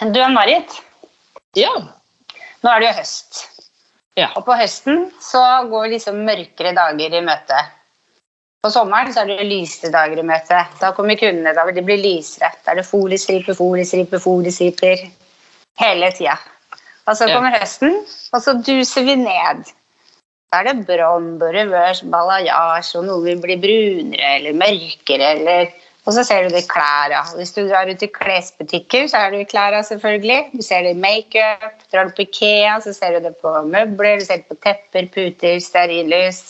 Du er Marit. Ja. nå er det jo høst. Ja. Og på høsten så går liksom mørkere dager i møte. På sommeren så er det lysere dager i møte. Da kommer kundene, da vil de bli lysere. Da er det foliestriper, foliestriper, foliestriper hele tida. Og så Ja. kommer høsten, og så duser vi ned. Da er det blond og revers, balayage, og noe vil bli brunere eller mørkere, eller Og så ser du det i klærne. Hvis du drar ut i klesbutikker, så er det i klærne, selvfølgelig. Du ser det i makeup. Drar du på Ikea, så ser du det på møbler, du ser det på tepper, puter, stearinlys.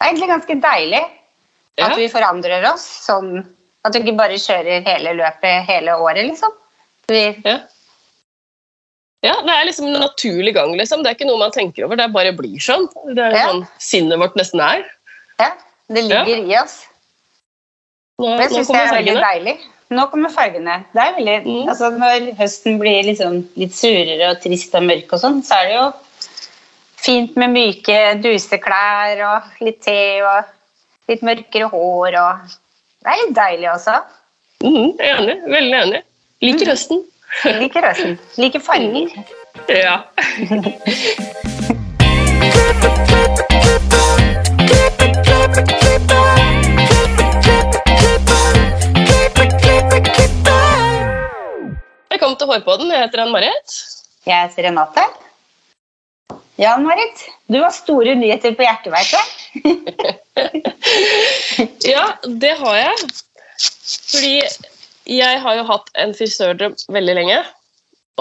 Det er egentlig ganske deilig Ja. at vi forandrer oss sånn at du ikke bare kjører hele løpet hele året, liksom. Vi, ja. Ja, det er liksom en naturlig gang, liksom. Det er ikke noe man tenker over, det bare blir sånn. Det er Ja. sånn sinnet vårt nesten er. ja, det ligger i oss. Nå, Det syns jeg er er veldig deilig. Nå kommer fargene. Det er veldig, Mm. altså Når høsten blir liksom litt surere og trist og mørk, og sånn, så er det jo fint med myke duseklær og litt te og litt mørkere hår. og Det er litt deilig også. Mm, jeg er enig. Veldig enig. Liker Mm. høsten. Jeg liker høsten. Liker farger. Ja. Velkommen til Hårpodden. Jeg heter Ann-Marit. Jeg heter Renate. Jan Marit, du har store nyheter på hjertet, veit. Ja, det har jeg. Fordi jeg har jo hatt en frisørdrøm veldig lenge,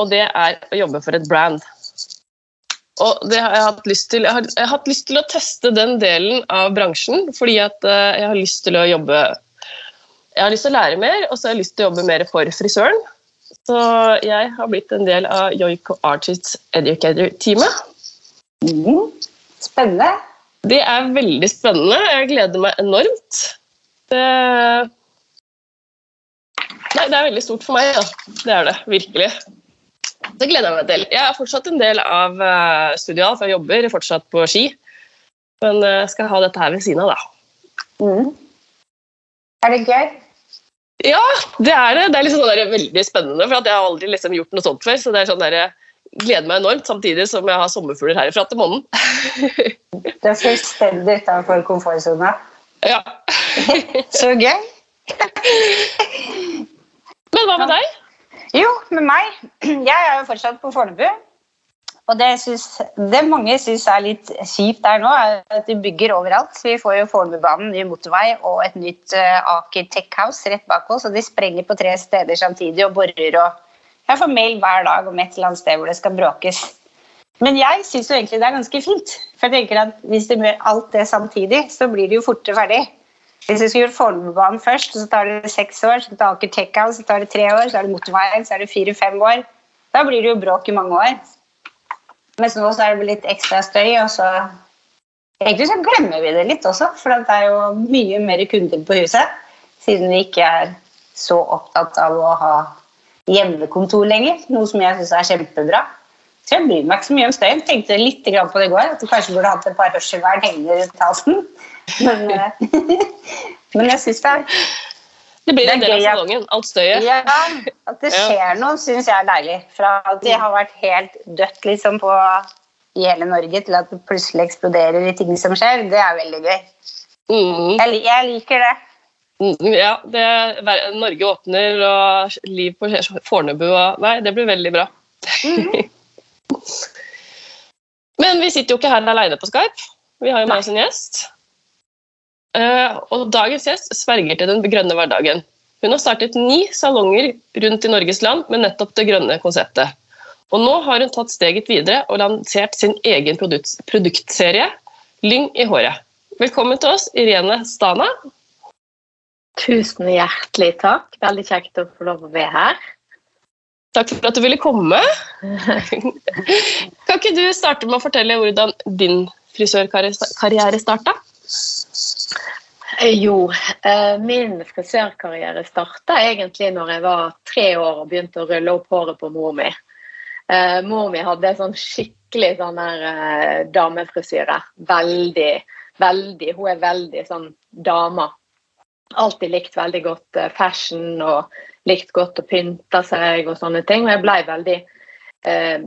og det er å jobbe for et brand. Og det har jeg hatt lyst til. Jeg har, jeg har hatt lyst til å teste den delen av bransjen, fordi at eh, jeg har lyst til å jobbe Jeg har lyst til å lære mer, og så har jeg lyst til å jobbe mer for frisøren. Så jeg har blitt en del av Joiko Artists Educator-teamet. Mm. Spennende. Det er veldig spennende. Jeg gleder meg enormt. Det Nei, det er veldig stort for meg, Ja. Det er det virkelig. Det gleder jeg meg til. Jeg er fortsatt en del av uh, studiet, for jeg jobber fortsatt på ski. Men jeg skal ha dette her ved siden av, da. Mm. Er det gøy? Ja, det er det. Det er liksom sånn der, veldig spennende, for at jeg har aldri liksom gjort noe sånt før. Så det er sånn der, jeg gleder meg enormt, samtidig som jeg har sommerfugler herfra til månen. Du er fullstendig utenfor komfortsona. ja. Så gøy. Men hva med deg? Jo, med meg. Jeg er jo fortsatt på Fornebu. Og det, synes, det mange syns er litt kjipt der nå, er at de bygger overalt. Vi får jo Fornebubanen, ny motorvei og et nytt uh, Aker Tech House rett bak oss. Og de sprenger på tre steder samtidig og borer og Jeg får mail hver dag om et eller annet sted hvor det skal bråkes. Men jeg syns jo egentlig det er ganske fint. For jeg tenker at hvis de gjør alt det samtidig, så blir det jo fortere ferdig. Hvis vi skulle gjort Fornebubanen først, så tar det seks år. Så tar Aker Tech House, så tar det tre år. Så er det motorveien, så er det fire-fem år. Da blir det jo bråk i mange år. Mens nå så er det litt ekstra støy, og så Egentlig så glemmer vi det litt også, for det er jo mye mer kunder på huset. Siden vi ikke er så opptatt av å ha hjemmekontor lenger, noe som jeg syns er kjempebra. Så jeg bryr meg ikke så mye om støyen. Tenkte litt på det i går, at du kanskje burde hatt et par hørselvern hengende rundt halsen. Men, eh, men jeg syns det er Det blir Det en del av salongen. Alt støyet. ja, at det skjer noe, syns jeg er deilig. Fra at det har vært helt dødt liksom, på, i hele Norge, til at det plutselig eksploderer i ting som skjer, det er veldig gøy. Mm, Jeg, jeg liker det. mm, ja, det, Norge åpner, og liv på Fornebu og Nei, det blir veldig bra. Men vi sitter jo ikke her alene på Skype. Vi har jo med oss en gjest. Eh, og dagens gjest sverger til den grønne hverdagen. Hun har startet ni salonger rundt i Norges land med nettopp det grønne konseptet. Og nå har hun tatt steget videre og lansert sin egen produkt, produktserie, Lyng i håret. Velkommen til oss, Irene Stana. Tusen hjertelig takk. Veldig kjekt å få lov å være her. Takk for at du ville komme. Kan ikke du starte med å fortelle hvordan din frisørkarriere starta? Eh, Jo, eh, min frisørkarriere starta egentlig når jeg var tre år og begynte å rulle opp håret på mor mi. Eh, mor mi hadde sånn skikkelig sånn der damefrisyre. Veldig, veldig Hun er veldig sånn dama. Alltid likt veldig godt fashion og likt godt å pynte seg og sånne ting. Og jeg ble veldig eh,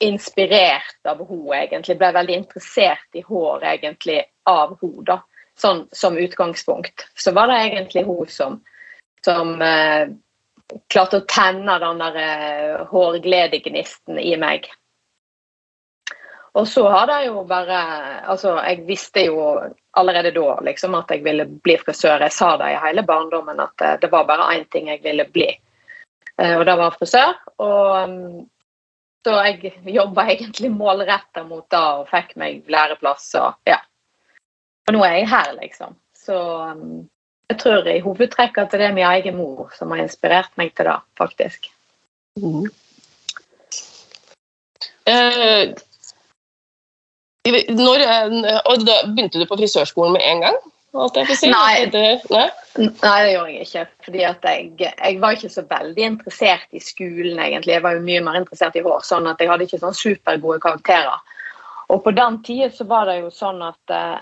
inspirert av henne, egentlig. Ble veldig interessert i hår, egentlig, av henne, da. Sånn som utgangspunkt. Så var det egentlig hun som, som eh, klarte å tenne den der eh, hårgledegnisten i meg. Og så har det jo bare Altså, jeg visste jo allerede da liksom at jeg ville bli frisør. Jeg sa det i hele barndommen at eh, det var bare én ting jeg ville bli, eh, og det var frisør. Og mm, så jeg jobba egentlig målretta mot det og fikk meg læreplass og ja. Og nå er jeg her, liksom. Så mm, jeg tror i hovedtrekk at det er min egen mor som har inspirert meg til det, faktisk. Mm. Eh, når, eh, og da begynte du på frisørskolen med en gang? Si. Nei. Nei. Nei. det gjorde jeg ikke. fordi jeg, jeg, var ikke så veldig interessert i skolen, egentlig. Jeg var jo mye mer interessert i hår, sånn at jeg hadde ikke sånn supergode karakterer. Og på den tida så var det jo sånn at, eh,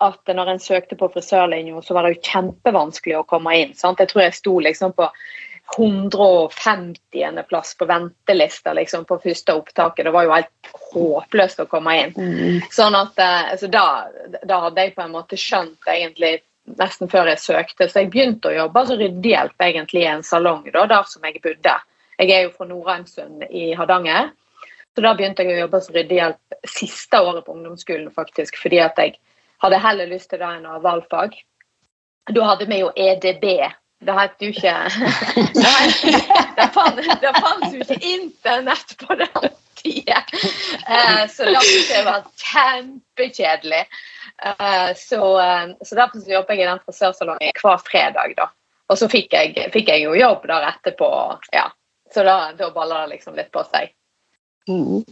at når en søkte på frisørlinja, så var det jo kjempevanskelig å komme inn. Sant? Jeg tror jeg sto liksom på 150.-plass på ventelista liksom, på første opptaket. Det var jo helt håpløst å komme inn. Mm. Sånn at, altså, da, da, hadde jeg på en måte skjønt egentlig nesten før jeg søkte. Så jeg begynte å jobbe som ryddehjelp egentlig i en salong da, der som jeg bodde. Jeg er jo fra Nordheimsund i Hardanger. Så da begynte jeg å jobbe som ryddehjelp siste året på ungdomsskolen, faktisk. Fordi at jeg hadde heller lyst til det enn å valgfag. Da hadde vi jo EDB det het jo ikke Det fantes jo ikke internett på den tida. Eh, så det syntes jeg var kjempekjedelig. Eh, så, eh, så derfor så jobber jeg i den frisørsalongen hver fredag, da. Og så fikk jeg, fikk jeg jo jobb der etterpå. Ja. Så da, da baller det liksom litt på seg. Mm.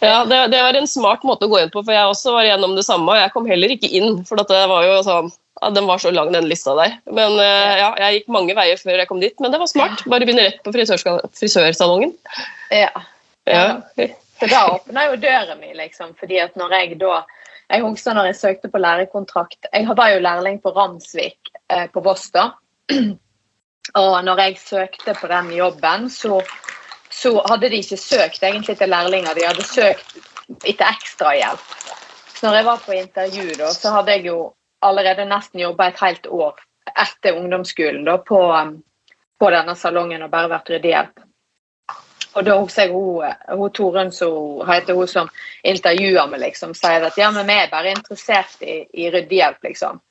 Ja, det, det, var en smart måte å gå inn på, for jeg også var gjennom det samme. og Jeg kom heller ikke inn, for det var jo sånn ja, Den var så lang, den lista der. Men uh, ja, Jeg gikk mange veier før jeg kom dit, men det var smart. Bare begynne rett på frisørsalongen. Ja. ja. Så da åpna jo døra mi, liksom. fordi at når jeg da Jeg husker når jeg søkte på lærekontrakt Jeg var jo lærling på Ramsvik eh, på Voss da. Og når jeg søkte på den jobben, så, så hadde de ikke søkt egentlig til lærlinger. De hadde søkt etter ekstrahjelp. Når jeg var på intervju, da, så hadde jeg jo allerede nesten jobba et helt år etter ungdomsskolen da, på, um, på, denne salongen og bare vært ryddehjelp. Og da husker jeg hun, hun Torunn som heter hun som intervjuer meg, liksom, sier at ja, men vi er bare interessert i, i ryddehjelp, liksom.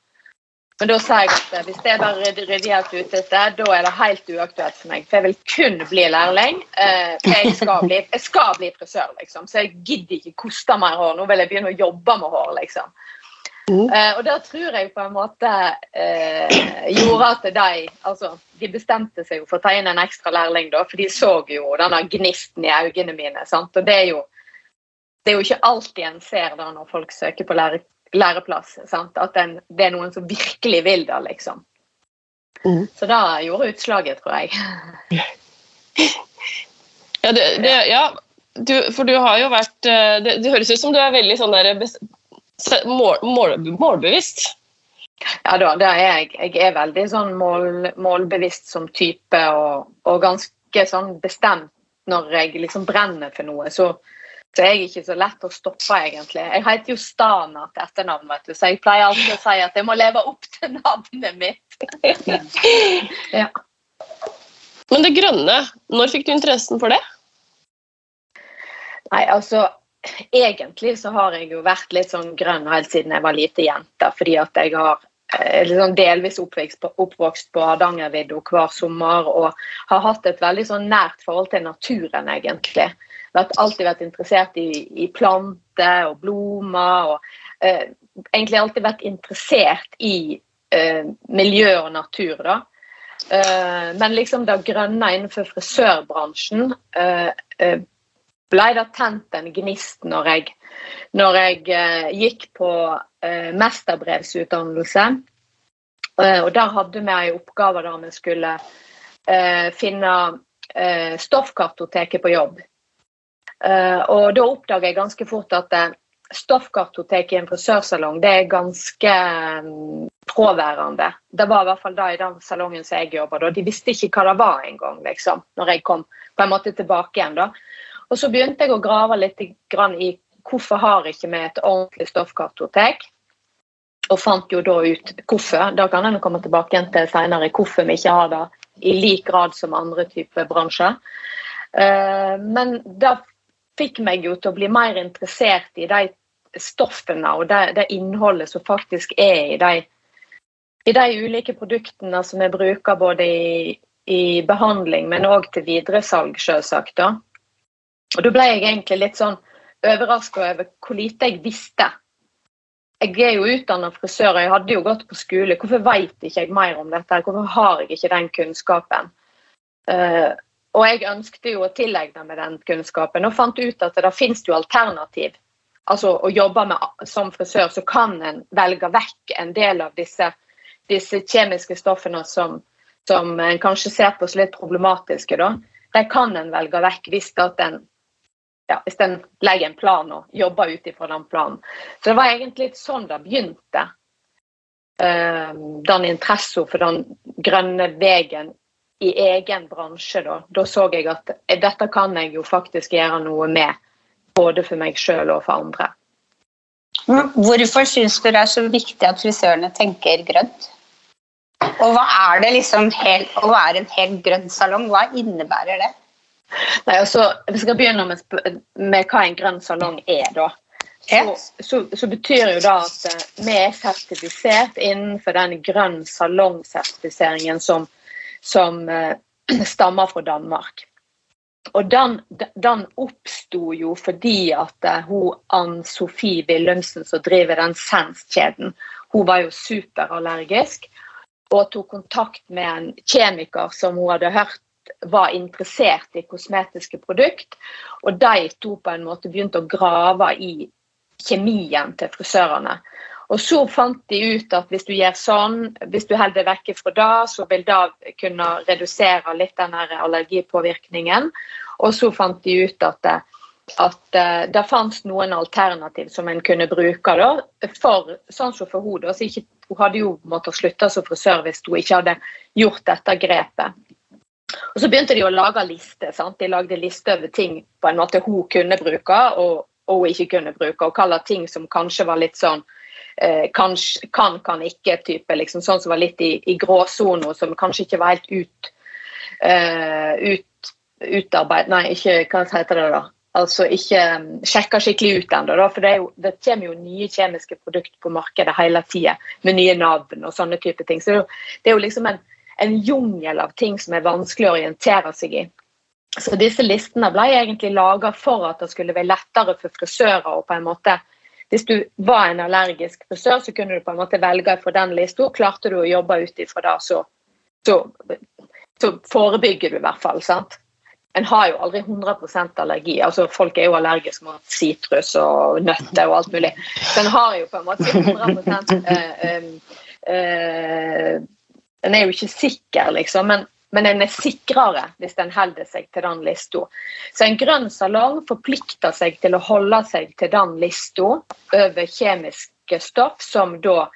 Men da sier jeg at hvis det er bare ute etter, da er det helt uaktuelt for meg. For jeg vil kun bli lærling. Eh, for jeg skal bli, jeg skal bli frisør, liksom. Så jeg gidder ikke koste mer hår. Nå vil jeg begynne å jobbe med hår, liksom. Mm. Uh, og da tror jeg på en måte eh, gjorde at de altså, de bestemte seg jo for å ta inn en ekstra lærling, da, for de så jo denne gnisten i øynene mine. Sant? Og det er, jo, det er jo ikke alltid en ser da når folk søker på lære, læreplass, sant? at den, det er noen som virkelig vil det, liksom. Mm. Så da gjorde utslaget, tror jeg. ja, det, det, ja. Du, for du har jo vært eh, det, det høres ut som du er veldig sånn der mål, mål, målbevisst? Ja da, det er jeg. Jeg er veldig sånn mål, målbevisst som type og, og, ganske sånn bestemt når jeg liksom brenner for noe. Så, så jeg er ikke så lett å stoppe, egentlig. Jeg heter jo Stana til etternavn, vet du, så jeg pleier alltid å si at jeg må leve opp til navnet mitt. ja. Men det grønne, når fikk du interessen for det? Nei, altså egentlig så har jeg jo vært litt sånn grønn helt siden jeg var lite jente. Fordi at jeg har liksom delvis oppvokst på, oppvokst på Hardangervidda hver sommer og har hatt et veldig sånn nært forhold til naturen, egentlig. Vært, alltid vært interessert i, i planter og blomster. og eh, Egentlig alltid vært interessert i eh, miljø og natur. da. Eh, men liksom det grønne innenfor frisørbransjen uh, uh, ble det tent en gnist når jeg, når jeg eh, gikk på eh, mesterbrevsutdannelse. Eh, og der hadde vi en oppgave der vi skulle eh, finne eh, stoffkartoteket på jobb. Eh, og da oppdaga jeg ganske fort at stoffkartotek i en frisørsalong det er ganske fraværende. Det var i hvert fall da i den salongen som jeg jobbet. Og de visste ikke hva det var engang, liksom, når jeg kom på en måte tilbake igjen. da. Og så begynte jeg å grave litt i hvorfor har ikke vi et ordentlig stoffkartotek. Og fant jo da ut hvorfor. Da kan en komme tilbake igjen til senere hvorfor vi ikke har det i lik grad som andre typer bransjer. Uh, men da fikk meg jo til å bli mer interessert i de stoffene og det, det innholdet som faktisk er i de, i de, ulike produktene som vi bruker både i, i behandling, men òg til videresalg, selvsagt. Og da ble jeg egentlig litt sånn overraska over hvor lite jeg visste. Jeg er jo utdanna frisør, og jeg hadde jo gått på skole. Hvorfor vet ikke jeg mer om dette? Hvorfor har jeg ikke den kunnskapen? Uh, og jeg ønsket jo å tilegne meg den kunnskapen, og fant ut at det finnes jo alternativ. Altså å jobbe med, som frisør, så kan en velge vekk en del av disse, disse kjemiske stoffene som, som, en kanskje ser på som litt problematiske. Da. De kan en velge vekk hvis en ja, legger en plan og jobber ut ifra den planen. Så det var egentlig sånn det begynte. Uh, den interessen for den grønne veien i egen bransje, da, da så jeg at dette kan jeg jo faktisk gjøre noe med. Både for meg sjøl og for andre. Hvorfor syns du det er så viktig at frisørene tenker grønt? Og hva er det liksom helt, å være en helt grønn salong? Hva innebærer det? Nei, altså, Vi skal begynne med, med hva en grønn salong er. da. Så, så, så, betyr jo da at eh, vi er sertifisert innenfor den grønn salong-sertifiseringen som som eh, stammer fra Danmark. Og den, den oppsto jo fordi at uh, hun Ann-Sofie Willumsen som driver den Sense-kjeden, hun var jo superallergisk og tok kontakt med en kjemiker som hun hadde hørt var interessert i kosmetiske produkter. Og de to på en måte begynte å grave i kjemien til frisørene. Og så fant de ut at hvis du gjør sånn, hvis du holder deg vekke fra det, så vil det kunne redusere litt den allergipåvirkningen. Og så fant de ut at at eh, det fantes noen alternativ som en kunne bruke. Da, for, sånn som for hodet. så ikke, hun hadde jo måttet slutte som frisør hvis hun ikke hadde gjort dette grepet. Og Så begynte de å lage lister. Sant? De lagde liste over ting på en måte hun kunne bruke og, og ikke kunne bruke. Og kalle ting som kanskje var litt sånn eh, kanskje, kan, kan ikke, type, liksom, sånn som var litt i, i gråsona, som kanskje ikke var helt ut, eh, ut utarbeid... Nei, ikke hva heter det da? Altså ikke um, sjekka skikkelig ut ennå. For det, jo, det, kommer jo nye kjemiske produkter på markedet hele tida, med nye navn og sånne type ting. Så det er jo liksom en, en jungel av ting som er vanskelig å orientere seg i. Så disse listene ble egentlig laga for at det skulle være lettere for frisører å på en måte hvis du var en allergisk frisør, så kunne du på en måte velge fra den lista. Klarte du å jobbe ut ifra det, så, så, så, forebygger du i hvert fall. sant? En har jo aldri 100% allergi. altså Folk er jo allergiske mot sitrus og nøtter og alt mulig. Så en har jo på en måte 100 eh, eh, eh, En er jo ikke sikker, liksom. men men en er sikrere hvis en holder seg til den lista. Så en grønn salong forplikter seg til å holde seg til den lista over kjemiske stoff som da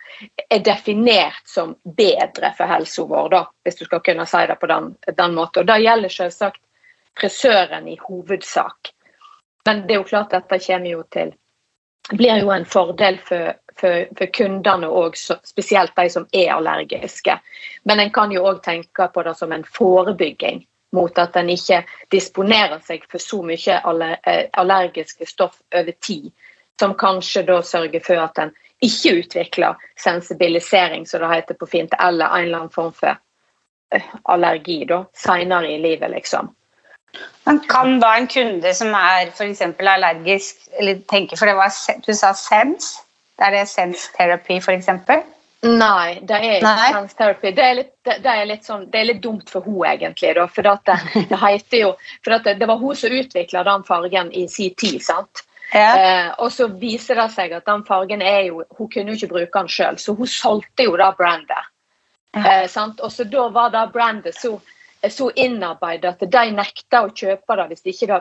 er definert som bedre for helsa vår, da, hvis du skal kunne si det på den, den måten. Og Det gjelder selvsagt frisøren i hovedsak. Men det er jo klart dette kommer jo til blir jo en fordel for for, for kundene òg, spesielt de som er allergiske. Men en kan jo òg tenke på det som en forebygging mot at en ikke disponerer seg for så mye eh, allergiske stoff over tid, som kanskje da sørger for at en ikke utvikler sensibilisering, som det heter på fint, eller en eller annen form for eh, allergi da, senere i livet, liksom. Men kan da en kunde som er f.eks. allergisk, eller tenker, for det var, du sa SENS, er det SENS therapy, f.eks.? Nei, det er ikke sens therapy. Det er, litt, det, er litt sånn, det er litt dumt for hun egentlig. Da, for det, det heter jo for det, det, var hun som utvikla den fargen i sin tid. sant? Ja. Eh, og så viser det seg at den fargen er jo Hun kunne jo ikke bruke den sjøl, så hun solgte jo det brandet. Eh, og så da var det brandet så, så innarbeidet at de nekta å kjøpe det hvis de ikke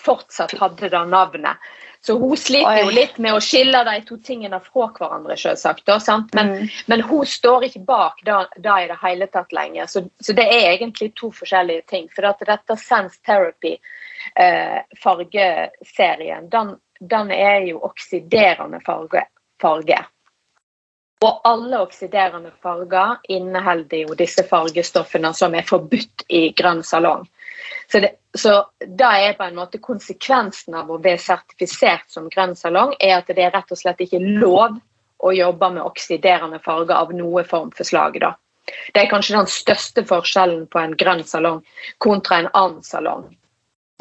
fortsatt hadde det navnet. Så hun sliter jo litt med å skille de to tingene fra hverandre, selvsagt. Men, mm. men, hun står ikke bak det, det i det hele tatt lenger. Så, så, det er egentlig to forskjellige ting. For at dette Sense Therapy, eh, den, den, er jo oksiderende farge, farge. Og alle oksiderende farger inneholder jo disse fargestoffene som er forbudt i grønn salong. Så det, så det er på en måte konsekvensen av å bli sertifisert som grønn salong, er at det er rett og slett ikke lov å jobbe med oksiderende farger av noe form for slag. da. Det er kanskje den største forskjellen på en grønn salong kontra en annen salong.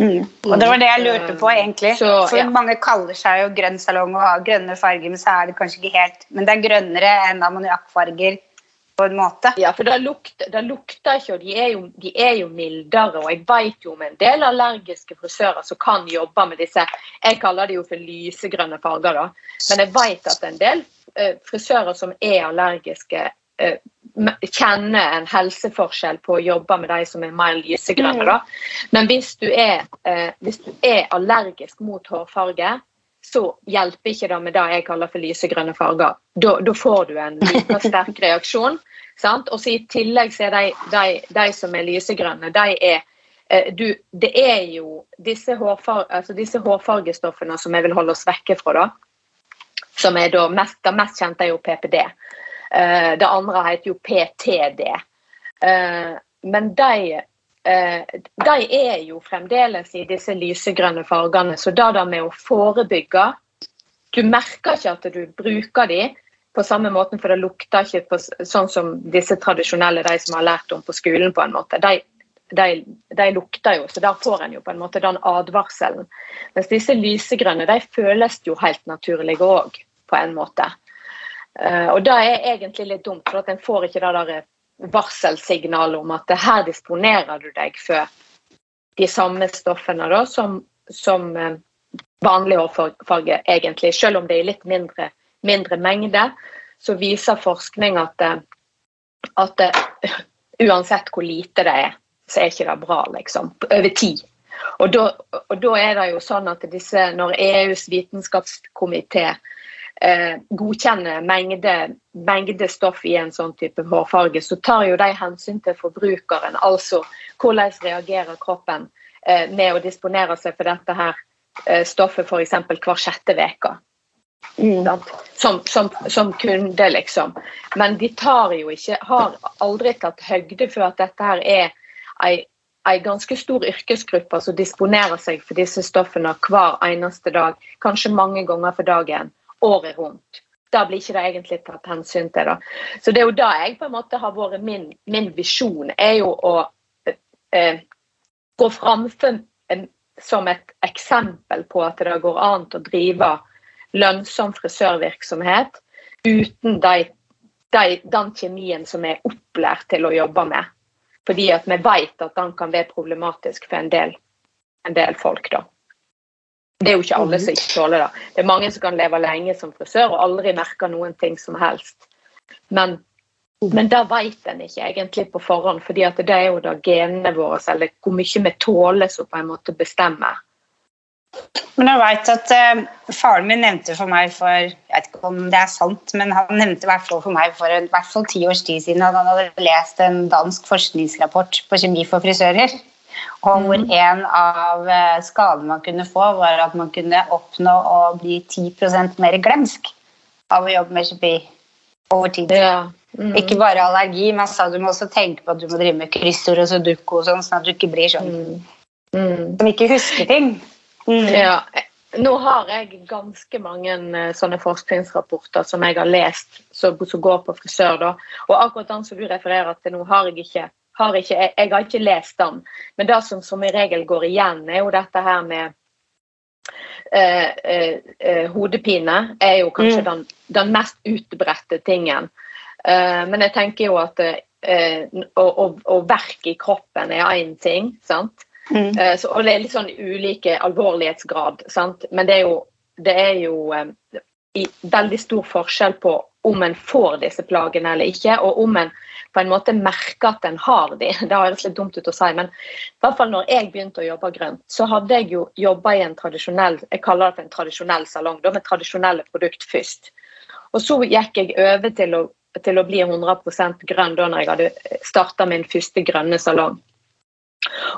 Mm. Og Det var det jeg lurte på, egentlig. Så, For ja. Mange kaller seg jo grønn salong og har grønne farger, men så er det kanskje ikke helt Men det er grønnere enn ammoniakkfarger på en måte. Ja, for det lukter, det lukter ikke, og de er, jo, de er, jo, mildere. Og jeg vet jo om en del allergiske frisører som kan jobbe med disse Jeg kaller det jo for lysegrønne farger, da. Men jeg vet at en del uh, frisører som er allergiske, uh, kjenner en helseforskjell på å jobbe med de som er mer lysegrønne. Da. Men hvis du er, uh, hvis du er allergisk mot hårfarge, så hjelper ikke det med det jeg kaller for lysegrønne farger. Da, da får du en liten sterk reaksjon. Sant? Og så I tillegg så er de, de, de som er lysegrønne, de er eh, du, det er jo disse, hårfar, altså disse, hårfargestoffene som jeg vil holde oss vekke fra, da. Som er da mest, det mest kjente er jo PPD. Uh, det andre heter jo PTD. Uh, men de Eh, de er jo fremdeles i disse lysegrønne fargene. Så det der med å forebygge Du merker ikke at du bruker de på samme måten, for det lukter ikke på, sånn som disse tradisjonelle, de som har lært om på skolen. på en måte. De, de, de lukter jo, så der får en jo på en måte den advarselen. Mens disse lysegrønne de føles jo helt naturlige òg, på en måte. Uh, og det er egentlig litt dumt, for at en får ikke det der varselsignalet om at her disponerer du deg for de samme stoffene da, som, som eh, vanlig hårfarge, egentlig. Selv om det er i litt mindre, mindre mengde, så viser forskning at, eh, at eh, uansett hvor lite det er, så er ikke det bra, liksom. Over tid. Og da, og da er det jo sånn at disse, når EUs vitenskapskomité eh, godkjenner mengde, mengde, stoff i en sånn type hårfarge, så tar jo de hensyn til forbrukeren. Altså hvordan reagerer kroppen eh, med å disponere seg for dette her eh, stoffet f.eks. hver sjette uke. Mm. Som, som, som, kunde, liksom. Men de tar jo ikke, har aldri tatt høgde for at dette her er ei en ganske stor yrkesgruppe som disponerer seg for disse stoffene hver eneste dag, kanskje mange ganger for dagen året rundt. Da blir ikke det egentlig tatt hensyn til. Da. Så det er jo da jeg på en måte har vært min, min visjon, er jo å eh, gå framfor som et eksempel på at det går an å drive lønnsom frisørvirksomhet uten de, de, den kjemien som er opplært til å jobbe med. Fordi at vi vet at den kan være problematisk for en del, en del folk. da. Det er jo ikke alle som ikke tåler det. Det er mange som kan leve lenge som frisør og aldri merker noen ting som helst. Men, men det vet en ikke egentlig på forhånd, fordi det er jo da genene våre, eller hvor mye vi tåler, som på en måte bestemmer. Men jeg vet at uh, Faren min nevnte for meg for jeg vet ikke om det er sant, men han nevnte hvert for meg for hvert fall ti års tid siden at han hadde lest en dansk forskningsrapport på kjemi for frisører. Og hvor mm. en av eh, skadene man kunne få, var at man kunne oppnå å bli 10% mer glemsk av å jobbe med kjemi over tid. Ja. Mm. Ikke bare allergi, men sa du må også tenke på at du må drive med kryssord og sudoku, sånn, sånn at du ikke blir sånn mm. mm. som ikke husker ting. Mm. Ja. Nå har jeg ganske mange uh, sånne forskningsrapporter som jeg har lest, som går på frisør. Da. Og akkurat den som du refererer til nå, har jeg ikke har ikke, jeg, jeg, har ikke lest den. Men det som som i regel går igjen, er jo dette her med eh, eh, eh hodepine. er jo kanskje mm. den, den, mest utbredte tingen. Eh, men jeg tenker jo at eh, verke i kroppen er én ting. sant? Mm. Eh, så, og det er litt sånn ulike alvorlighetsgrad. sant? Men det er jo, det er jo veldig stor forskjell på om en får disse plagene eller ikke, og om en på en måte merke at en har de. Det høres litt dumt ut å si, men i hvert fall når jeg begynte å jobbe grønt, så hadde jeg jo jobba i en tradisjonell jeg kaller det for en tradisjonell salong, da, med tradisjonelle produkt først. Og så gikk jeg over til å, til å bli 100 grønn da når jeg hadde starta min første grønne salong.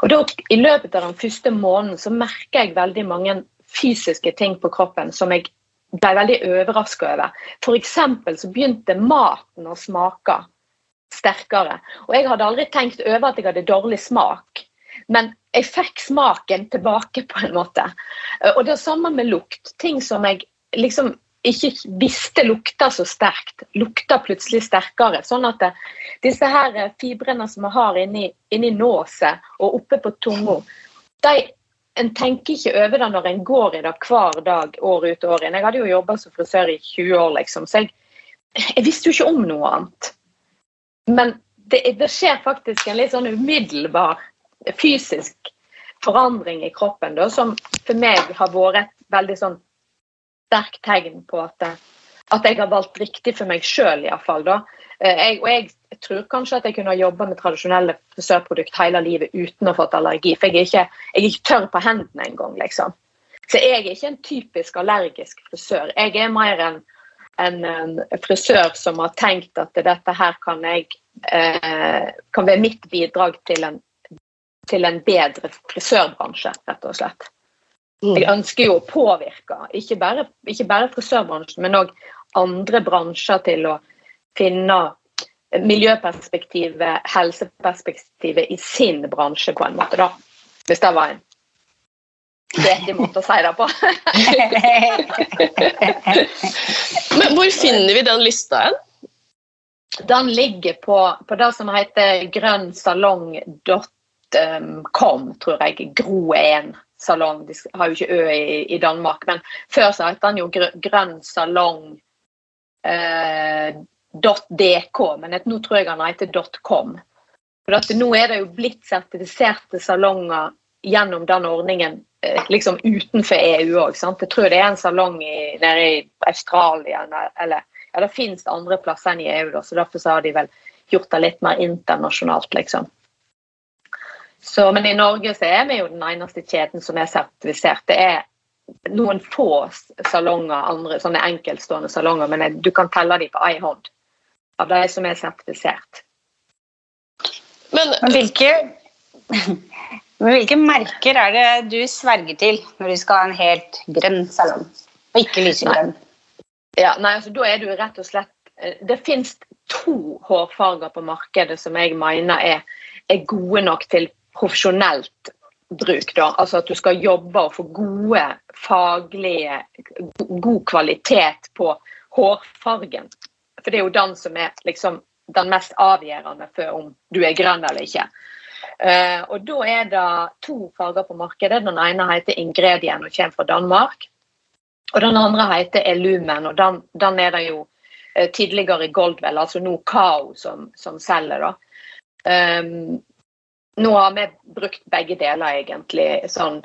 Og da, I løpet av den første måneden så merker jeg veldig mange fysiske ting på kroppen som jeg ble veldig overraska over. F.eks. så begynte maten å smake sterkere. Og jeg hadde aldri tenkt over at jeg hadde dårlig smak. Men jeg fikk smaken tilbake, på en måte. Og det samme med lukt. Ting som jeg liksom ikke visste lukta så sterkt, lukta plutselig sterkere. Sånn at det, disse her fibrene som vi har inni, inni nåset og oppe på tunga, de en tenker ikke over det når en går i det hver dag år ut og år inn. Jeg hadde jo jobba som frisør i 20 år, liksom, så jeg, jeg, visste jo ikke om noe annet. Men det, det, skjer faktisk en litt sånn umiddelbar fysisk forandring i kroppen da, som for meg har vært et veldig sånn sterkt tegn på at, at jeg har valgt riktig for meg sjøl, iallfall. Jeg, og jeg tror kanskje at jeg kunne ha jobba med tradisjonelle frisørprodukter hele livet uten å ha fått allergi. For jeg er ikke, jeg er ikke tørr på hendene engang, liksom. Så jeg er ikke en typisk allergisk frisør. Jeg er mer en, en, en frisør som har tenkt at dette her kan jeg eh, kan være mitt bidrag til en, til en bedre frisørbransje, rett og slett. Mm. Jeg ønsker jo å påvirke, ikke bare, ikke bare frisørbransjen, men òg andre bransjer til å finne miljøperspektivet, helseperspektivet i sin bransje, på en måte, da. Hvis det var en vettig måte å si det på. Men hvor finner vi den lista hen? Den ligger på, på det som heter grønnsalong.com, tror jeg. Gro1 salong. De har jo ikke Ø i, i Danmark, men før så het den jo Grønn salong. Eh, .dk, men nå tror jeg han heter .com. For at Nå er det jo blitt sertifiserte salonger gjennom den ordningen eh, liksom utenfor EU òg. Jeg tror det er en salong i, nede i Australia eller ja, det finnes andre plasser enn i EU, da, så derfor så har de vel gjort det litt mer internasjonalt, liksom. Så, men i Norge så er vi jo den eneste kjeden som er sertifisert. Det er noen få salonger, andre sånne enkeltstående salonger, men du kan telle dem på ei hånd av de som er sertifisert. Men, men, hvilke, men, hvilke, merker er det du sverger til når du skal ha en helt grønn salong, og ikke lysegrønn? Ja, nei, altså, da er du rett og slett eh, Det finnes to hårfarger på markedet som jeg mener er, er gode nok til profesjonelt bruk. Da. Altså at du skal jobbe og få gode faglige God kvalitet på hårfargen. For det er jo den som er liksom den mest avgjørende for om du er grønn eller ikke. Uh, og Da er det to farger på markedet. Den ene heter Ingredien og kommer fra Danmark. Og Den andre heter Elumen, og den, den er det jo uh, tidligere i Goldwell, altså nå Kao, som, som selger. da. Um, nå har vi brukt begge deler, egentlig. Sånn,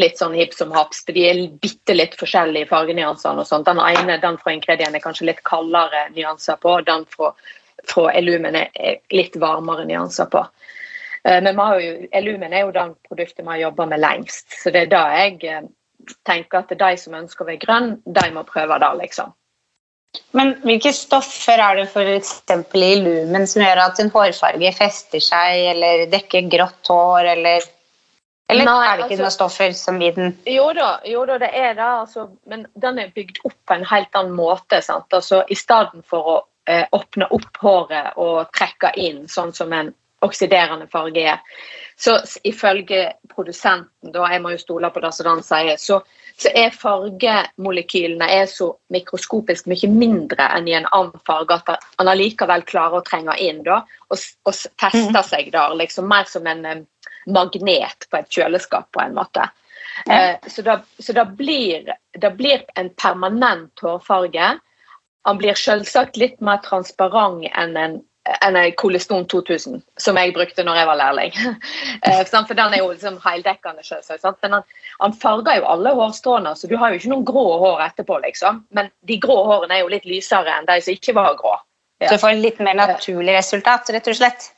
litt sånn hipp som haps. De er bitte litt forskjellige fargenyansene. og sånt. Den ene den fra Ingredien er kanskje litt kaldere nyanser på. Den fra, fra Elumen er litt varmere nyanser på. Eh, men jo, Elumen er jo den produktet vi har jobba med lengst. Så det er da jeg eh, tenker at de som ønsker å være grønn, de må prøve det, liksom. Men hvilke stoffer er det f.eks. i lumen som gjør at en hårfarge fester seg eller dekker grått hår, eller, eller Nei, er det ikke altså, noen stoffer som i den Jo da, jo da det er det, altså, men den er bygd opp på en helt annen måte. Sant? Altså, I stedet for å eh, åpne opp håret og trekke inn, sånn som en oksiderende farge er, så ifølge produsenten, da, jeg må jo stole på det som den sier, så så er fargemolekylene er så mikroskopisk mye mindre enn i en annen farge at han allikevel klarer å trenge inn da, og, og feste mhm. seg der. liksom Mer som en um, magnet på et kjøleskap, på en måte. Uh, så, da, så da, blir, blir en permanent hårfarge. Han blir selvsagt litt mer transparent enn en en Koleston 2000, som jeg brukte når jeg var lærling. Eh, for den er jo liksom heldekkende, selvsagt. Men han, han, farger jo alle hårstråene, så du har jo ikke noen grå hår etterpå, liksom. Men de grå hårene er jo litt lysere enn de som ikke var grå. Ja. Så du får et litt mer naturlig resultat, rett og slett.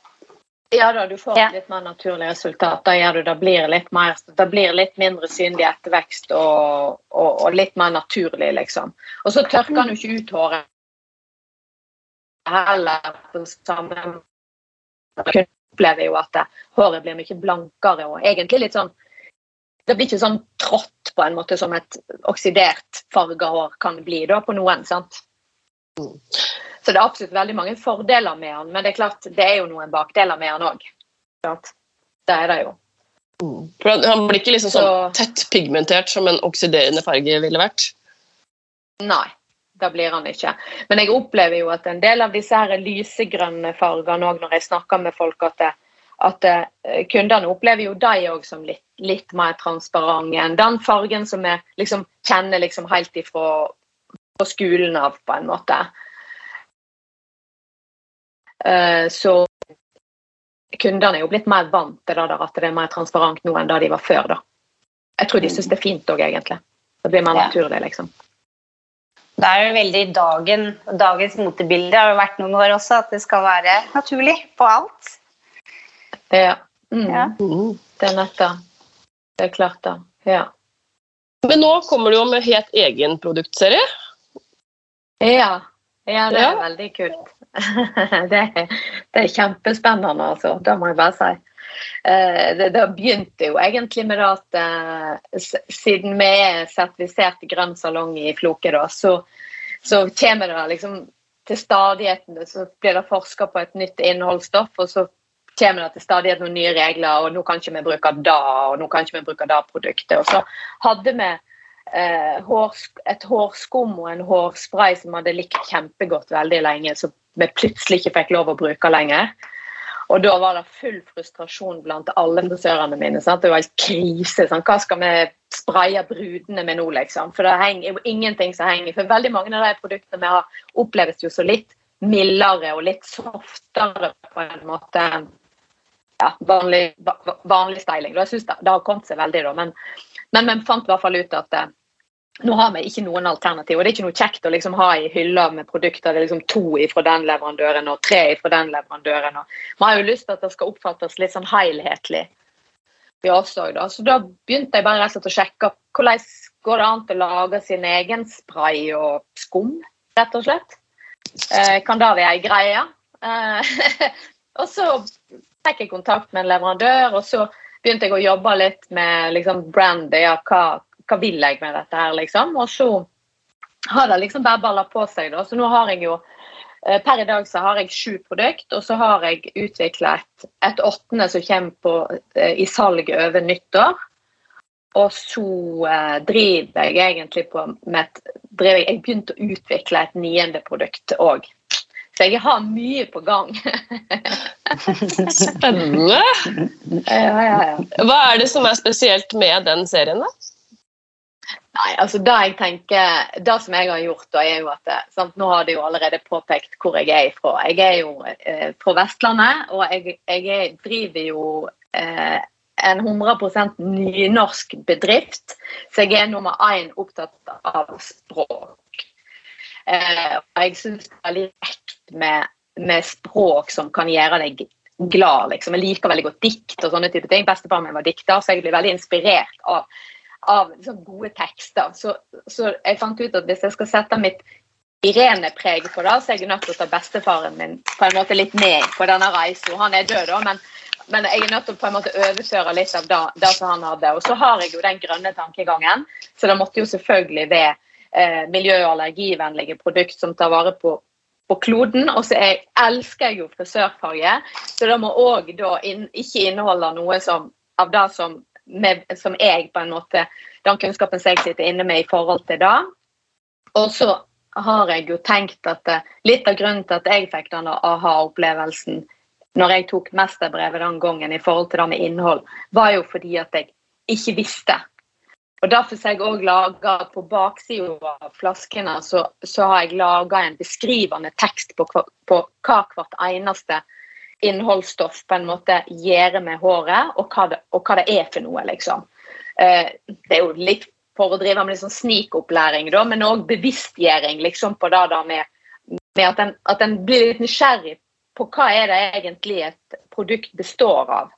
Ja da, du får Ja. et litt mer naturlig resultat. Da gjør du det blir litt mer Det blir litt mindre synlig ettervekst og, og, og litt mer naturlig, liksom. Og så tørker han jo ikke ut håret heller på samme måte. opplever jo at håret blir mye blankere og egentlig litt sånn Det blir ikke sånn trått på en måte som et oksidert farga hår kan bli da på noen. sant? Så det er absolutt veldig mange fordeler med han, men det er klart det er jo noen bakdeler med han òg. Det er det jo. Han- Han blir ikke liksom sånn tett pigmentert som en oksiderende farge ville vært. Nei, det blir han ikke. Men jeg opplever jo at en del av disse her lysegrønne fargene òg, når jeg snakker med folk, at, det, at eh, kundene opplever jo de òg som litt, litt mer transparente enn den fargen som vi liksom kjenner liksom helt ifra på skolen av, på en måte. Eh, Så kundene er jo blitt mer vant til det der, at det er mer transparent nå enn det de var før. da. Jeg tror de syns det er fint òg, egentlig. Det blir mer naturlig, liksom. Det er jo veldig dagen, dagens motebilde har jo vært noen år også, at det skal være naturlig på alt. Ja. Mm. Ja. Det er nett det. Det er klart da. Ja. Men nå kommer du jo med helt egen produktserie. Ja, ja det er Ja. veldig kult. det, er, det er kjempespennende, altså. Det må jeg bare si. Eh, Det, det begynte jo egentlig med at eh, siden vi er sertifisert grønn salong i Floke, da, så, så kommer det liksom til stadigheten så blir det forska på et nytt innholdsstoff, og så kommer det til stadighet noen nye regler, og nå kan ikke vi bruke det, og nå kan ikke vi bruke det produktet. Og så hadde vi eh, et hårskum og en hårspray som hadde likt kjempegodt veldig lenge, som vi plutselig ikke fikk lov å bruke lenger. Og da var det full frustrasjon blant alle frisørene mine. Sant? Det var helt krise. Sant? Hva skal vi spraye brudene med nå, liksom? For det henger jo ingenting som henger. For veldig mange av de produktene vi har, oppleves jo så litt mildere og litt softere på en måte. Ja, vanlig, vanlig styling. Jeg syns det, det har kommet seg veldig, da. Men, men vi fant i hvert fall ut at eh, nå har vi ikke noen alternativ. Og det er ikke noe kjekt å liksom ha i hylla med produkter. Det er liksom to fra den leverandøren og tre fra den leverandøren. Og man har jo lyst til at det skal oppfattes litt sånn helhetlig. Også, da. Så da begynte jeg bare rett og slett å sjekke hvordan går det an til å lage sin egen spray og skum, rett og slett. Eh, kan det være ei greie? Eh, og så fikk jeg kontakt med en leverandør, og så begynte jeg å jobbe litt med liksom, brandy. Ja, hva, hva vil jeg med dette her, liksom? Og så har det liksom bare balla på seg, da. Så nå har jeg jo eh, Per i dag så har jeg sju produkt, og så har jeg utvikla et, et åttende som kommer på, eh, i salg over nyttår. Og så eh, driver jeg egentlig på med et driver jeg, jeg begynte å utvikle et niende produkt òg. Så jeg har mye på gang. Spennende! ja, ja, ja. Hva er det som er spesielt med den serien, da? Nei, altså Det jeg tenker, det som jeg har gjort, da, er jo at sant, Nå har de jo allerede påpekt hvor jeg er ifra. Jeg er jo eh, fra Vestlandet, og jeg, jeg er, driver jo eh, en 100 nynorsk bedrift. Så jeg er nummer én opptatt av språk. Eh, og jeg syns det er litt kjekt med, med språk som kan gjøre deg glad. liksom. Jeg liker veldig godt dikt og sånne type ting. Bestefaren min var dikter, så jeg blir veldig inspirert av av liksom gode tekster. Så, så jeg fant ut at hvis jeg skal sette mitt Irene-preg på det, så er jeg nødt til å ta bestefaren min på en måte litt med på denne reisen. Han er død, da, men, men jeg er nødt til å på en måte overføre litt av det, det som han hadde. Og så har jeg jo den grønne tankegangen, så det måtte jo selvfølgelig være eh, miljø- og allergivennlige produkt som tar vare på kloden, og så jeg, elsker jeg jo frisørfarge, så det må òg inn, ikke inneholde noe som, av det som med, som jeg på en måte Den kunnskapen som jeg sitter inne med i forhold til det. Og så har jeg jo tenkt at eh, litt av grunnen til at jeg fikk den aha-opplevelsen når jeg tok mesterbrevet den gangen i forhold til det med innhold, var jo fordi at jeg ikke visste. Og Derfor har jeg også laga på baksida av flaskene så, så har jeg laga en beskrivende tekst på, på hva hvert eneste innholdsstoff på en måte gjør med håret, og hva det, og hva det er for noe, liksom. Eh, det er jo litt for å drive med liksom sånn snikopplæring, da, men òg bevisstgjøring liksom, på det da med, med at en, at en blir litt nysgjerrig på hva er det egentlig et produkt består av.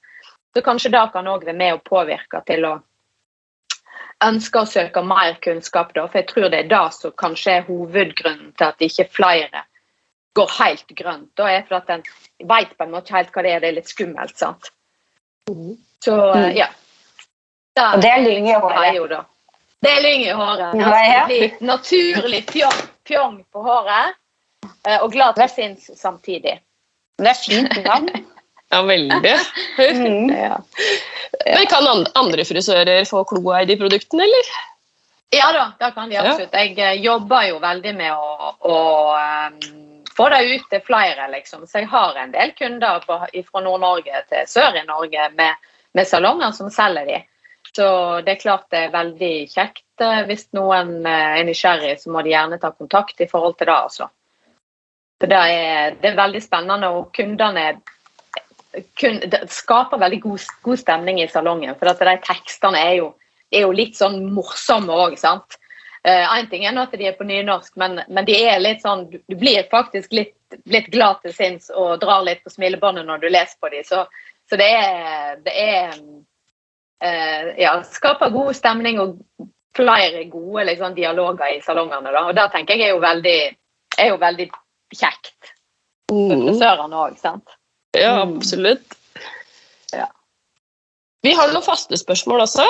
Så kanskje det kan òg være med å påvirke til å ønske å søke mer kunnskap. Da, for jeg tror det er det som kanskje er hovedgrunnen til at ikke flere går helt grønt. Da er for at en vet på en måte helt hva det er. Det er litt skummelt. sant? Så Mm. ja. Da, Og det er lyng i håret. jo da. Det er lyng i håret. Altså, ja. Det blir naturlig pjong, pjong på håret. eh, Og glad til sinns samtidig. Det er fint navn. Ja, veldig. Mm. Ja. Men kan andre frisører få kloa i de produktene, eller? Ja da, det kan de absolutt. Jeg eh, jobber jo veldig med å, å få det ut til flere, liksom. Så jeg har en del kunder fra Nord-Norge til sør i Norge med, med salonger som selger de. Så det er klart det er veldig kjekt. eh, Hvis noen eh, er nysgjerrig, så må de gjerne ta kontakt i forhold til det, altså. For det er, det er veldig spennende, og kundene kun, det skaper veldig god, god stemning i salongen. For de tekstene er jo, er jo litt sånn morsomme òg, sant. Én ting er at de er på nynorsk, men, men de er litt sånn Du, du blir faktisk litt, litt glad til sinns og drar litt på smilebåndet når du leser på dem. Så, så det er, det er eh, Ja, skaper god stemning og flere gode liksom, dialoger i salongene. Da. Og det tenker jeg er jo veldig, er jo veldig kjekt for Mm. frisørene òg, sant. Ja, Mm. absolutt. Ja. Vi har noen faste spørsmål også.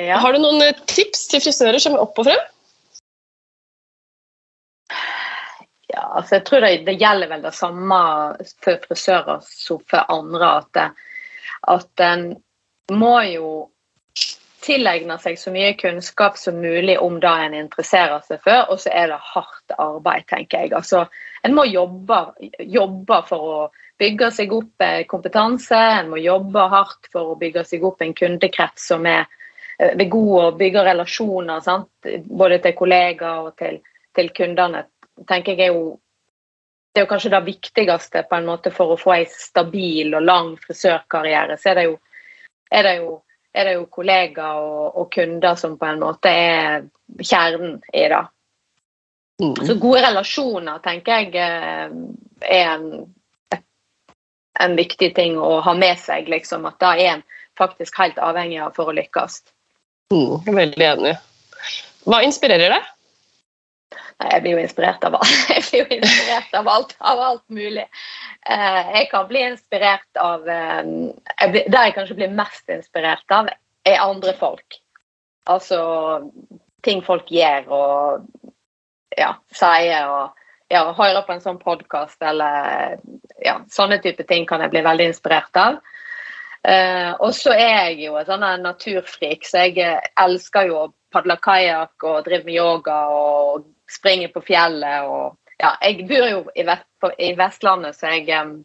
Ja. Har du noen eh, tips til frisører som er opp og frem? Ja, altså jeg tror det, det gjelder vel det samme for frisører som for andre. At, det, at en må jo tilegne seg så mye kunnskap som mulig om det en interesserer seg for, og så er det hardt arbeid, tenker jeg. Altså, en må jobbe, jobbe for å bygge seg opp eh, kompetanse, en må jobbe hardt for å bygge seg opp en kundekrets som er eh, er god å bygge relasjoner, sant? både til kollegaer og til, til kundene tenker jeg er jo det er jo kanskje det viktigste på en måte for å få en stabil og lang frisørkarriere. Så er det jo, er det jo, er det jo kollegaer og, og kunder som på en måte er kjernen i det. Mm. Så gode relasjoner tenker jeg eh, er en, en viktig ting å ha med seg. Liksom, at det er en faktisk helt avhengig av for å lykkes. Mm. Veldig enig. Hva inspirerer deg? Jeg blir jo inspirert av alt. Jeg blir jo inspirert av alt, av alt mulig. Eh, jeg kan bli inspirert av der jeg kanskje blir mest inspirert av, er andre folk. Altså ting folk gjør og ja, sier og ja, hører på en sånn podkast eller ja, sånne type ting kan jeg bli veldig inspirert av. Eh, og så er jeg jo en sånn naturfrik, så jeg eh, elsker jo å padle kajakk og drive med yoga og springe på fjellet. Og, ja, jeg bor jo i, vest, på, i Vestlandet, så jeg um,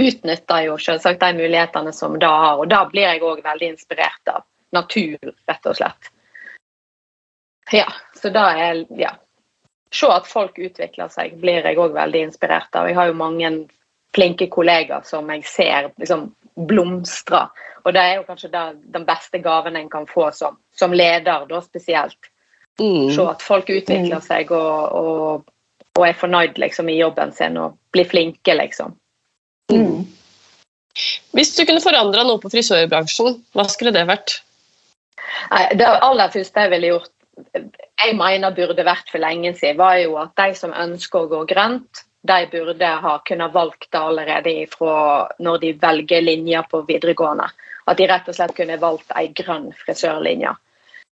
utnytter jo selvsagt de mulighetene som det har. Og da blir jeg òg veldig inspirert av natur, rett og slett. Ja, så da er ja. Se at folk utvikler seg, blir jeg òg veldig inspirert av. Jeg har jo mange flinke kollegaer som jeg ser liksom blomstre. Og det er jo kanskje det, den beste gaven en kan få som, som leder, da spesielt. Mm. Se at folk utvikler seg og, og, og er fornøyd liksom, i jobben sin og blir flinke, liksom. Mm. Hvis du kunne forandra noe på frisørbransjen, hva skulle det vært? Det aller første jeg ville gjort, jeg mener burde vært for lenge siden, var jo at de som ønsker å gå grønt, de burde ha kunnet valgt det allerede fra når de velger linjer på videregående. At de rett og slett kunne valgt ei grønn frisørlinje.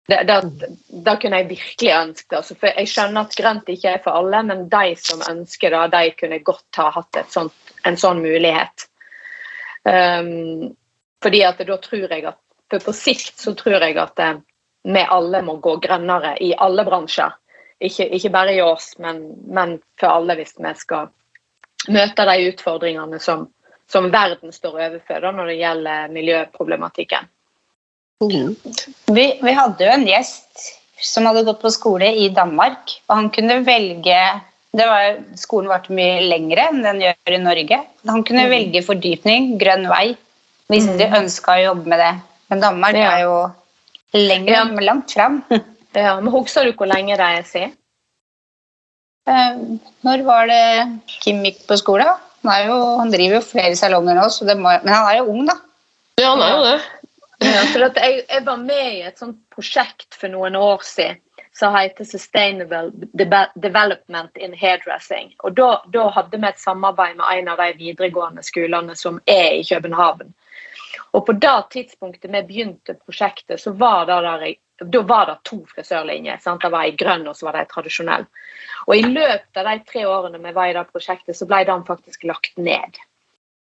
Det, kunne jeg virkelig ønsket. Altså, for jeg skjønner at grønt ikke er for alle, men de som ønsker det, de kunne godt ha hatt sånt, en sånn mulighet. Um, fordi at da tror jeg at For på sikt så tror jeg at eh, vi alle må gå grønnere i alle bransjer. Ikke, ikke bare i oss, men, men for alle hvis vi skal møte de utfordringene som, som verden står overfor da, når det gjelder miljøproblematikken. Mm. Vi, vi hadde jo en gjest som hadde gått på skole i Danmark. og Han kunne velge det var, Skolen varte mye lengre enn den gjør i Norge. Han kunne Mm. velge fordypning, grønn vei, hvis de ønska å jobbe med det. Men Danmark Ja. er jo lenger, Ja. langt fram. Ja, men Husker du hvor lenge det er siden? Eh, når var det Kim gikk på skolen? Han, jo, han driver jo flere salonger nå, må, men han er jo ung, da. Ja, han er jo det. Ja, jeg, jeg, var med i et sånt prosjekt for noen år siden som heter Sustainable Development in Hairdressing. Og da, da, hadde vi et samarbeid med en av de videregående skolene som er i København. Og på det tidspunktet vi begynte prosjektet, så var det, der, da var det to frisørlinjer. Sant? Det var ei grønn og så var det ei tradisjonell. Og i løpet av de tre årene vi var i det prosjektet, så ble den faktisk lagt ned.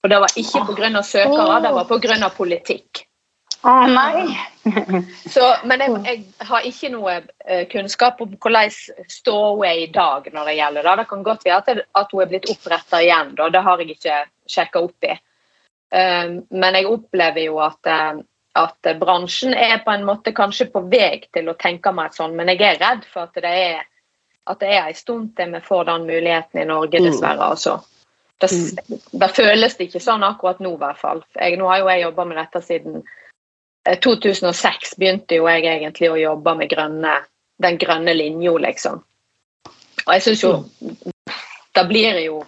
Og det var ikke pga. søkere, det var pga. politikk. Å oh, nei! så, men jeg, jeg, har ikke noe uh, kunnskap om hvordan ståa er i dag når det gjelder det. Det kan godt være at, at hun er blitt oppretta igjen, da. det har jeg ikke sjekka opp i. Um, men jeg opplever jo at, uh, at bransjen er på en måte kanskje på vei til å tenke meg sånn, men jeg er redd for at det er at det er en stund til vi får den muligheten i Norge, mm. dessverre. altså. Det, mm. det, føles det ikke sånn akkurat nå, i hvert fall. Jeg, nå har jo jeg jobba med dette siden 2006. Eh, begynte jo jeg egentlig å jobbe med grønne, den grønne linja, liksom. Og jeg syns jo Da blir jo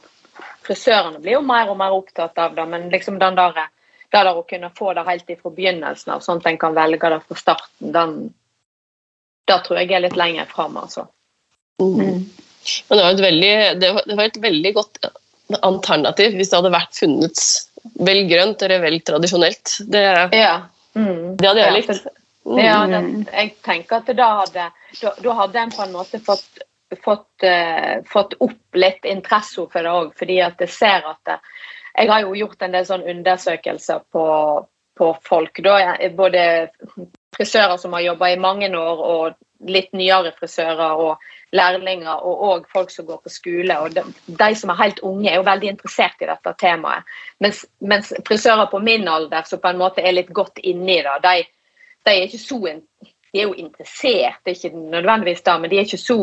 Frisørene blir jo mer og mer opptatt av det, men liksom den der, det der å kunne få det helt fra begynnelsen av, sånn at en kan velge det fra starten, den, det tror jeg er litt lenger fram, altså. Mm. Men det var, veldig, det var et veldig godt alternativ hvis det hadde vært funnet vel grønt eller vel tradisjonelt. Det, ja. mm. det hadde jeg likt. Mm. Ja, det, jeg tenker at da hadde, da, da hadde en på en måte fått, fått, uh, fått opp litt interesse for det òg, fordi at jeg ser at det, Jeg har jo gjort en del sånn undersøkelser på, på folk. Da, både frisører som har jobba i mange år, og litt nyere frisører. og lærlinger og òg folk som går på skole. og de, de, som er helt unge, er jo veldig interessert i dette temaet. Mens, mens frisører på min alder som på en måte er litt godt inni det, de, de, er ikke så de er jo interessert, det er ikke nødvendigvis da, men de er ikke så,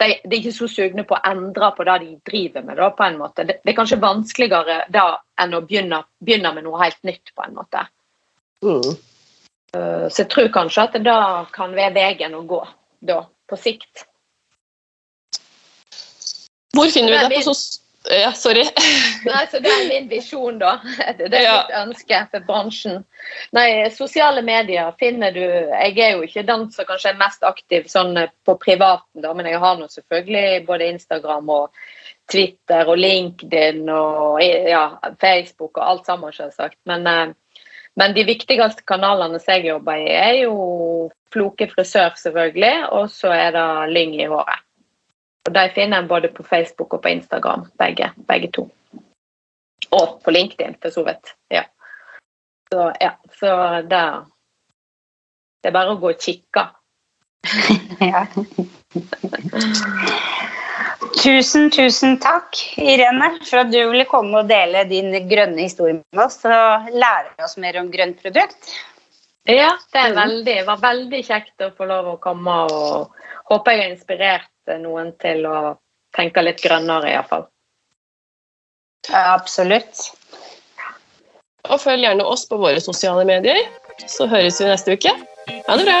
de, de er ikke så sugne på å endre på det de driver med. Da, på en måte. Det, det er kanskje vanskeligere da enn å begynne, begynne, med noe helt nytt, på en måte. Mm. Uh, så jeg tror kanskje at det da kan være veien å gå da, på sikt. Hvor finner vi det på sos... Ja, sorry. Nei, så Det er min visjon, da. Det er ja. mitt ønske for bransjen. Nei, Sosiale medier finner du Jeg er jo ikke den som kanskje er mest aktiv sånn på privaten, da, men jeg har nå selvfølgelig både Instagram og Twitter og LinkedIn og ja, Facebook og alt sammen, selvsagt. Men, eh, men de viktigste kanalene som jeg jobber i, er jo Floke frisør, selvfølgelig, og så er det Lyng i håret. Og De finner en både på Facebook og på Instagram, begge, begge to. Og på LinkedIn, for så vidt. Ja. Så ja, så der Det er bare å gå og kikke. ja. Tusen, tusen takk, Irene, for at du ville komme og dele din grønne historie med oss og lære oss mer om grønt produkt. Ja, det, veldig, var veldig kjekt å få lov å komme og håper jeg har inspirert noen til å tenke litt grønnere, iallfall. Ja, absolutt. Og følg gjerne oss på våre sosiale medier. Så høres vi neste uke. Ha det bra!